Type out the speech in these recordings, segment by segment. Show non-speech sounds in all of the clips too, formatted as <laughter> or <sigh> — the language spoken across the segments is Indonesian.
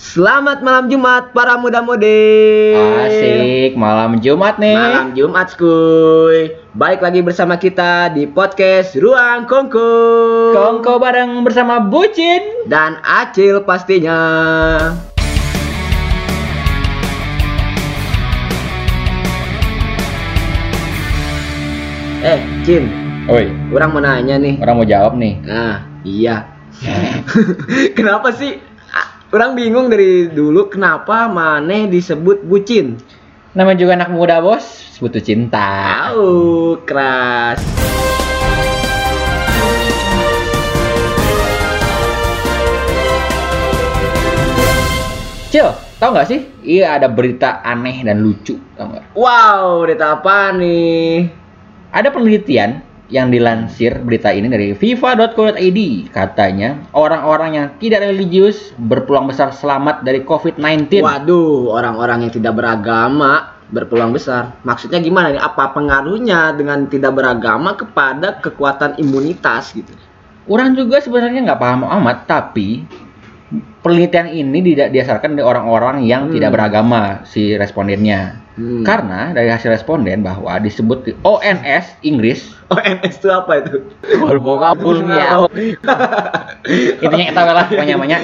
Selamat malam Jumat para muda-mudi. Asik, malam Jumat nih. Malam Jumat skuy. Baik lagi bersama kita di podcast Ruang Kongko. Kongko bareng bersama Bucin. Dan Acil pastinya. Eh, Cin, Oi, orang mau nanya nih. orang mau jawab nih. Nah, iya. <laughs> kenapa sih? Orang bingung dari dulu kenapa Maneh disebut bucin. Namanya juga anak muda, Bos. Butuh cinta. Tahu, keras. Cil, tau nggak sih? Iya ada berita aneh dan lucu, tau nggak? Wow, berita apa nih? Ada penelitian yang dilansir berita ini dari fifa.co.id katanya orang-orang yang tidak religius berpeluang besar selamat dari COVID-19. Waduh, orang-orang yang tidak beragama berpeluang besar. Maksudnya gimana nih? Apa pengaruhnya dengan tidak beragama kepada kekuatan imunitas gitu? Orang juga sebenarnya nggak paham amat, tapi penelitian ini tidak didasarkan dari orang-orang yang Hmm. tidak beragama si respondennya. Hmm. Karena dari hasil responden bahwa disebut di ONS Inggris, ONS itu apa itu? ya. <laughs> Intinya kita lah pokoknya namanya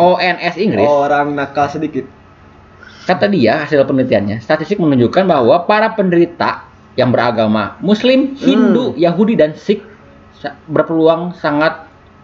ONS Inggris. Orang nakal sedikit. Kata dia hasil penelitiannya, statistik menunjukkan bahwa para penderita yang beragama Muslim, Hindu, Yahudi dan Sikh berpeluang sangat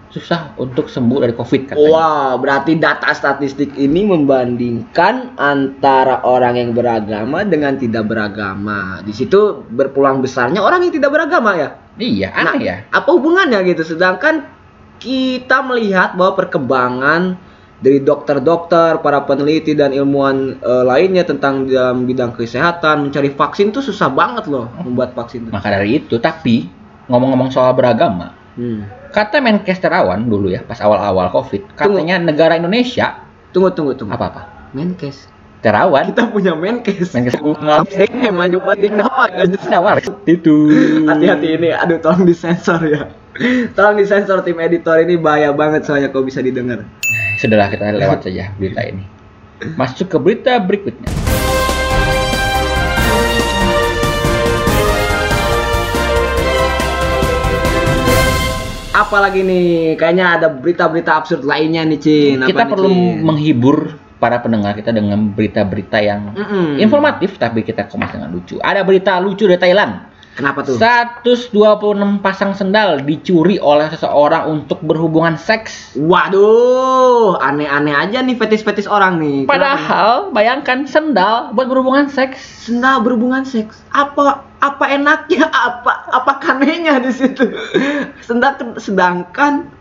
susah untuk sembuh dari COVID katanya. Wow, berarti data statistik ini membandingkan antara orang yang beragama dengan tidak beragama. Di situ berpeluang besarnya orang yang tidak beragama ya. Iya, Nah, aneh ya. Apa hubungannya gitu? Sedangkan kita melihat bahwa perkembangan dari dokter-dokter, para peneliti dan ilmuwan eh, lainnya tentang dalam bidang kesehatan mencari vaksin tuh susah banget loh membuat vaksin. Maka dari itu, tapi ngomong-ngomong soal beragama, Hmm. Kata Menkes Terawan dulu ya, pas awal-awal COVID, katanya negara Indonesia Tunggu tunggu tunggu. apa-apa? Menkes. Terawan. Kita punya Menkes. Menkes Eh, maju penting nama Terawan. Itu. Hati-hati ini, aduh tolong disensor ya. Tolong disensor tim editor ini bahaya banget soalnya kau bisa didengar. Sudahlah kita lewat saja berita ini. Masuk ke berita berikutnya. Apalagi nih, kayaknya ada berita-berita absurd lainnya nih, Cin. Apa kita nih, perlu Cin? menghibur para pendengar kita dengan berita-berita yang Mm-mm. informatif tapi kita kemas dengan lucu. Ada berita lucu dari Thailand. Kenapa tuh? 126 pasang sendal dicuri oleh seseorang untuk berhubungan seks. Waduh, aneh-aneh aja nih fetis-fetis orang nih. Kenapa? Padahal bayangkan sendal buat berhubungan seks. sendal berhubungan seks. Apa apa enaknya? Apa apa kanenya di situ? Sedangkan sedangkan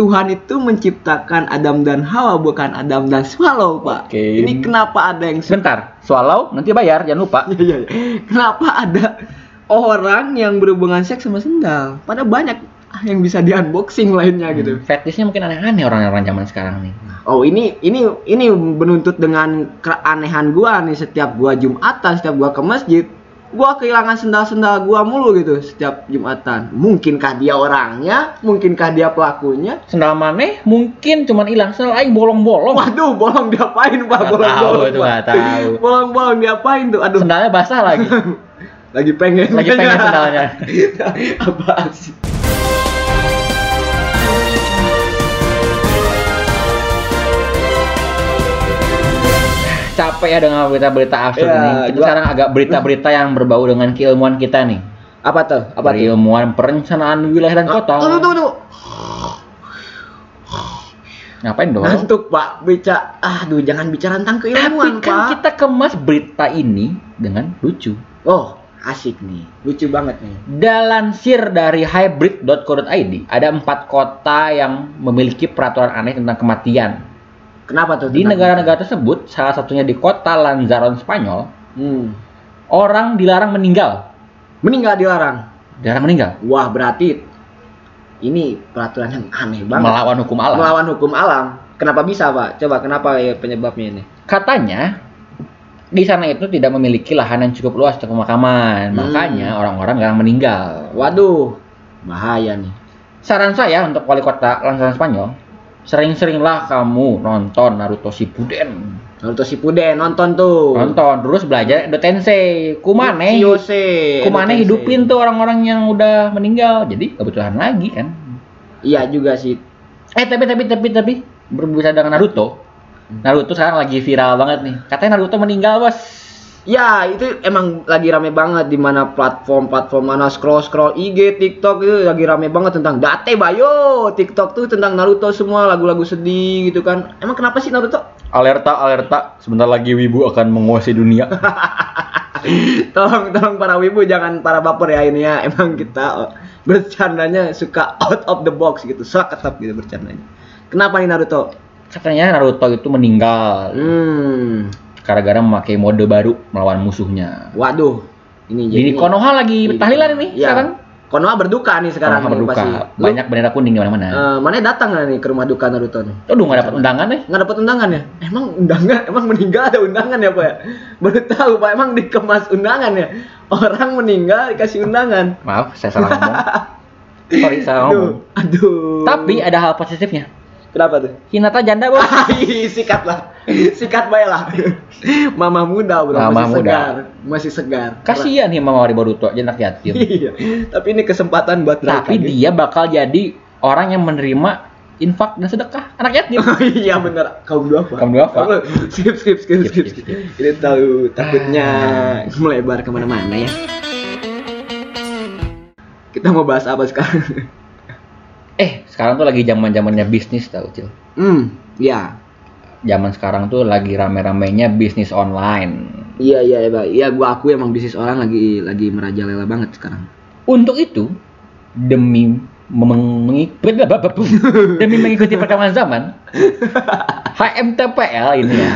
Tuhan itu menciptakan Adam dan Hawa bukan Adam dan Swallow, Pak. Oke. Ini kenapa ada yang Sebentar, swallow nanti bayar jangan lupa. <laughs> Iya, iya. Kenapa ada orang yang berhubungan seks sama sendal? Pada banyak yang bisa di unboxing lainnya gitu. Fetishnya mungkin aneh-aneh orang-orang zaman sekarang nih. Oh ini ini ini menuntut dengan keanehan gua nih setiap gua jumatan setiap gua ke masjid gua kehilangan sendal-sendal gua mulu gitu setiap jumatan mungkinkah dia orangnya mungkinkah dia pelakunya Sendal maneh mungkin cuman hilang, sendal aing bolong-bolong. waduh bolong diapain pak Nggak bolong tahu bolong tahu. bolong bolong diapain tuh aduh Sendalnya basah lagi. <laughs> lagi pengen Lagi pengen <laughs> sendalnya. apa sih Capek ya dengan berita-berita absurd Ya, ini. Kita gua- sekarang agak berita-berita yang berbau dengan keilmuan kita nih. apa tuh apa tuh Ilmuwan perencanaan wilayah dan kota. Ah, tunggu, tunggu, tunggu. Ngapain dong? Ngantuk pak bicara aduh jangan bicara tentang Tapi keilmuan kan pak kita kemas berita ini dengan lucu. Oh, asik nih. Lucu banget nih. Dalansir dari hybrid.co.id, ada empat kota yang memiliki peraturan aneh tentang kematian. Kenapa tuh? Di negara-negara tersebut, salah satunya di kota Lanzaron, Spanyol, Hmm. orang dilarang meninggal. Meninggal dilarang. Dilarang meninggal. Wah, berarti ini peraturan yang aneh banget. Melawan hukum alam. Melawan hukum alam. Kenapa bisa, Pak? Coba kenapa ya penyebabnya ini? Katanya, di sana itu tidak memiliki lahan yang cukup luas untuk pemakaman. Hmm. Makanya orang-orang jarang meninggal. Waduh, bahaya nih. Saran saya untuk wali kota Lanzaron Spanyol, sering-seringlah kamu nonton Naruto Shippuden. Naruto Shippuden nonton tuh. Nonton terus belajar Edo Tensei. Kumane Kiyose. Kumane Edo hidupin tuh orang-orang yang udah meninggal. Jadi kebutuhan lagi kan. Iya juga sih. Eh tapi tapi tapi tapi berbicara dengan Naruto. Naruto sekarang lagi viral banget nih. Katanya Naruto meninggal, Bos. Ya itu emang lagi rame banget di mana platform-platform mana scroll scroll IG, TikTok itu lagi rame banget tentang Date Bayo. TikTok tuh tentang Naruto semua lagu-lagu sedih gitu kan. Emang kenapa sih Naruto? Alerta, alerta. Sebentar lagi Wibu akan menguasai dunia. <laughs> tolong tolong para wibu jangan para baper ya ini ya. Emang kita bercandanya suka out of the box gitu. Saketap gitu bercandanya. Kenapa nih Naruto? Katanya Naruto itu meninggal Hmm. gara-gara memakai mode baru melawan musuhnya. Waduh. Ini Jadi Konoha lagi tahlilan ini ya. sekarang. Konoha berduka nih sekarang Konoha berduka. pasti. Banyak bendera kuning di mana-mana. eh, mana datang nih ke rumah duka Naruto nih? Tuh nggak dapat undangan nih. nggak dapat undangan ya? Emang undangan, emang meninggal ada undangan ya pak ya? Baru tahu pak, emang dikemas undangan ya? Orang meninggal dikasih undangan. Maaf, saya salah ngomong. <laughs> Sorry, salah Aduh, ngomong. aduh. Tapi ada hal positifnya. Kenapa tuh? Hinata janda, Bos. Ih, <laughs> sikat lah, sikat baik lah. Mama muda bro, Mama masih muda. segar, masih segar. Kasihan nih Mama Wari Boruto, anak yatim. Iya, tapi ini kesempatan buat mereka. Tapi gitu. dia bakal jadi orang yang menerima infak dan sedekah anak yatim. Oh <laughs> iya bener kaum duafa. Kaum duafa. Skip skip skip skip. Skip, skip, skip. Ini tahu takutnya Ah. melebar ke mana-mana ya. Kita mau bahas apa sekarang? Eh, sekarang tuh lagi zaman zamannya bisnis tau, Cil. Hmm, ya. Zaman sekarang tuh lagi rame-ramenya bisnis online. Iya iya iya. Iya gua aku emang bisnis orang lagi lagi merajalela banget sekarang. Untuk itu, demi <laughs> demi mengikuti perkembangan zaman, HMTPL ini ya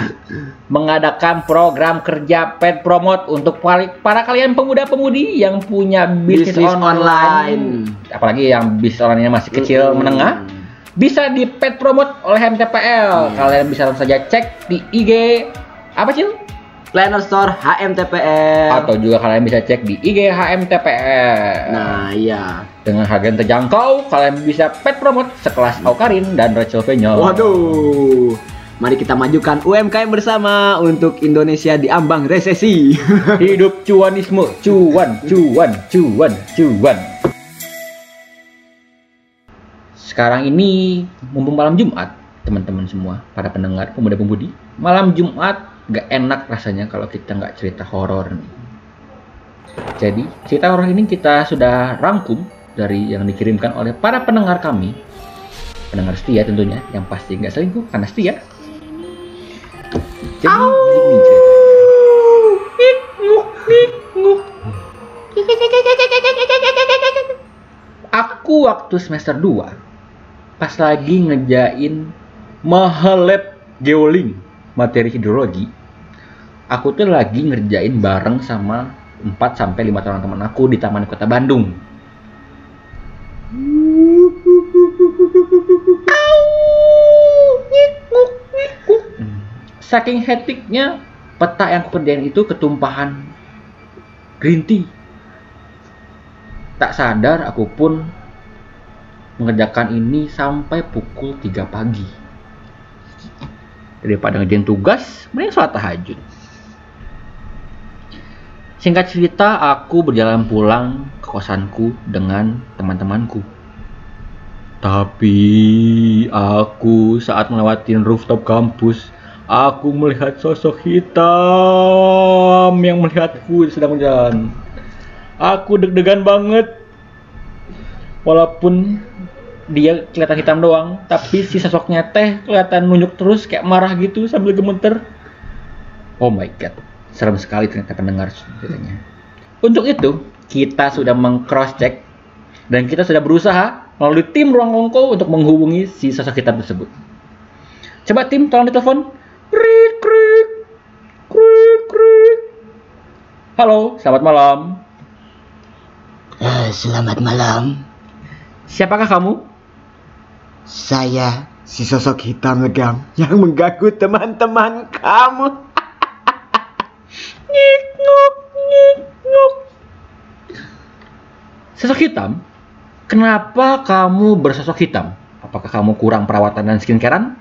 mengadakan program kerja pet promote untuk para kalian pemuda-pemudi yang punya bisnis, Bisnis online. online. apalagi yang bisnis online masih kecil Hmm. menengah, bisa di pet promote oleh HMTPL. Kalian bisa langsung saja cek di IG apa sih? Planner Store HMTPL. Atau juga kalian bisa cek di IG HMTPL. Nah, iya. Dengan harga yang terjangkau, kalian bisa pet promote sekelas Aukarin dan Rachel Peña. Waduh. Mari kita majukan UMKM bersama untuk Indonesia di ambang resesi. <laughs> Hidup cuanisme, cuan, cuan, cuan, cuan. Sekarang ini mumpung malam Jumat, teman-teman semua, para pendengar pemuda-pemudi, malam Jumat gak enak rasanya kalau kita nggak cerita horor nih. Jadi cerita horor ini kita sudah rangkum dari yang dikirimkan oleh para pendengar kami, pendengar setia tentunya, yang pasti nggak selingkuh karena setia. Jadi gini. Aku waktu semester 2 pas lagi ngejain mahalep geoling materi hidrologi. Aku tuh lagi ngerjain bareng sama 4 sampai 5 orang teman aku di Taman Kota Bandung. Saking hektiknya peta yang kerjain itu ketumpahan green tea. Tak sadar aku pun mengerjakan ini sampai pukul 3 pagi. Daripada ngerjain tugas, mending sholat tahajud. Singkat cerita, aku berjalan pulang ke kosanku dengan teman-temanku. Tapi aku saat melewati rooftop kampus, aku melihat sosok hitam yang melihatku sedang berjalan. Aku deg-degan banget. Walaupun dia kelihatan hitam doang, tapi si sosoknya teh kelihatan nunjuk terus kayak marah gitu sambil gemeter. Oh my god, serem sekali ternyata pendengar ceritanya. Untuk itu, kita sudah meng-cross check dan kita sudah berusaha melalui tim ruang kongko untuk menghubungi si sosok hitam tersebut. Coba tim tolong ditelepon. Krik krik. Krik. Halo, selamat malam. Eh, selamat malam. Siapakah kamu? Saya Si sosok hitam legam yang mengganggu teman-teman kamu. <laughs> Nyik nguk. Sosok hitam? Kenapa kamu bersosok hitam? Apakah kamu kurang perawatan dan skincarean?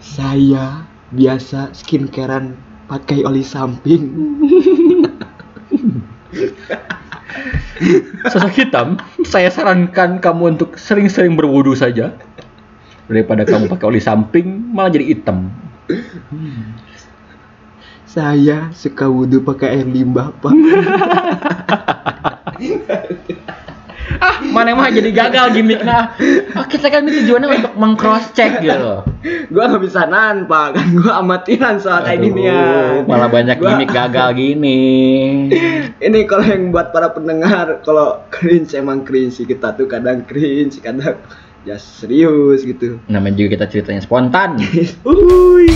Saya biasa skincarean pakai oli samping. <laughs> Sosok hitam, saya sarankan kamu untuk sering-sering berwudu saja. Daripada kamu pakai oli samping, malah jadi hitam. Saya suka wudhu pakai air limbah, Pak. <laughs> Mana mah jadi gagal gimmicknya. Oh, kita kan ini tujuannya untuk meng-cross check gitu. gua nggak bisa nan, Pak. Kan gua amatiran soal kayak gini ya. Malah banyak Gua- gimmick gagal gini. <laughs> Ini kalau yang buat para pendengar, kalau cringe emang cringe sih kita tuh kadang cringe, kadang ya serius gitu. Namanya juga kita ceritanya spontan. <laughs> Uhuy.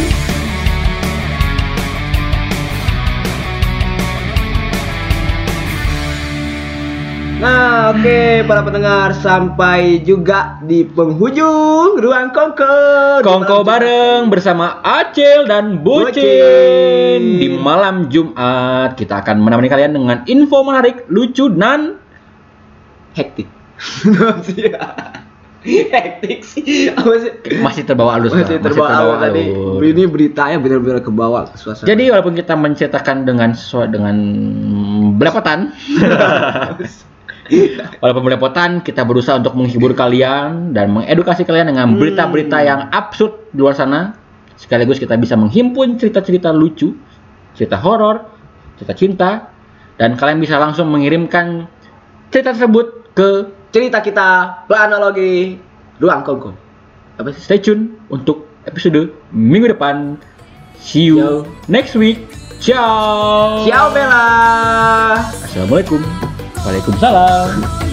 Oke para pendengar sampai juga di penghujung ruang kongko. Kongko bareng bersama Acil dan Bucin. Bucin. Di malam Jumat kita akan menemani kalian dengan info menarik, lucu dan hektik. <laughs> hektik sih. Apa sih? masih terbawa halus. Masih lah, terbawa awal tadi. Ini beritanya benar-benar ke bawah ke suasana. Jadi walaupun kita menceritakan dengan sesuai dengan belepotan, <laughs> <laughs> walaupun belepotan, kita berusaha untuk menghibur kalian dan mengedukasi kalian dengan Hmm. berita-berita yang absurd di luar sana. Sekaligus kita bisa menghimpun cerita-cerita lucu, cerita horor, cerita cinta, dan kalian bisa langsung mengirimkan cerita tersebut ke cerita kita beranalogi ruang kongko. Apa sih? stay tune untuk episode minggu depan. See you Yo. next week. Ciao. Ciao Bella. Assalamualaikum. Waalaikumsalam.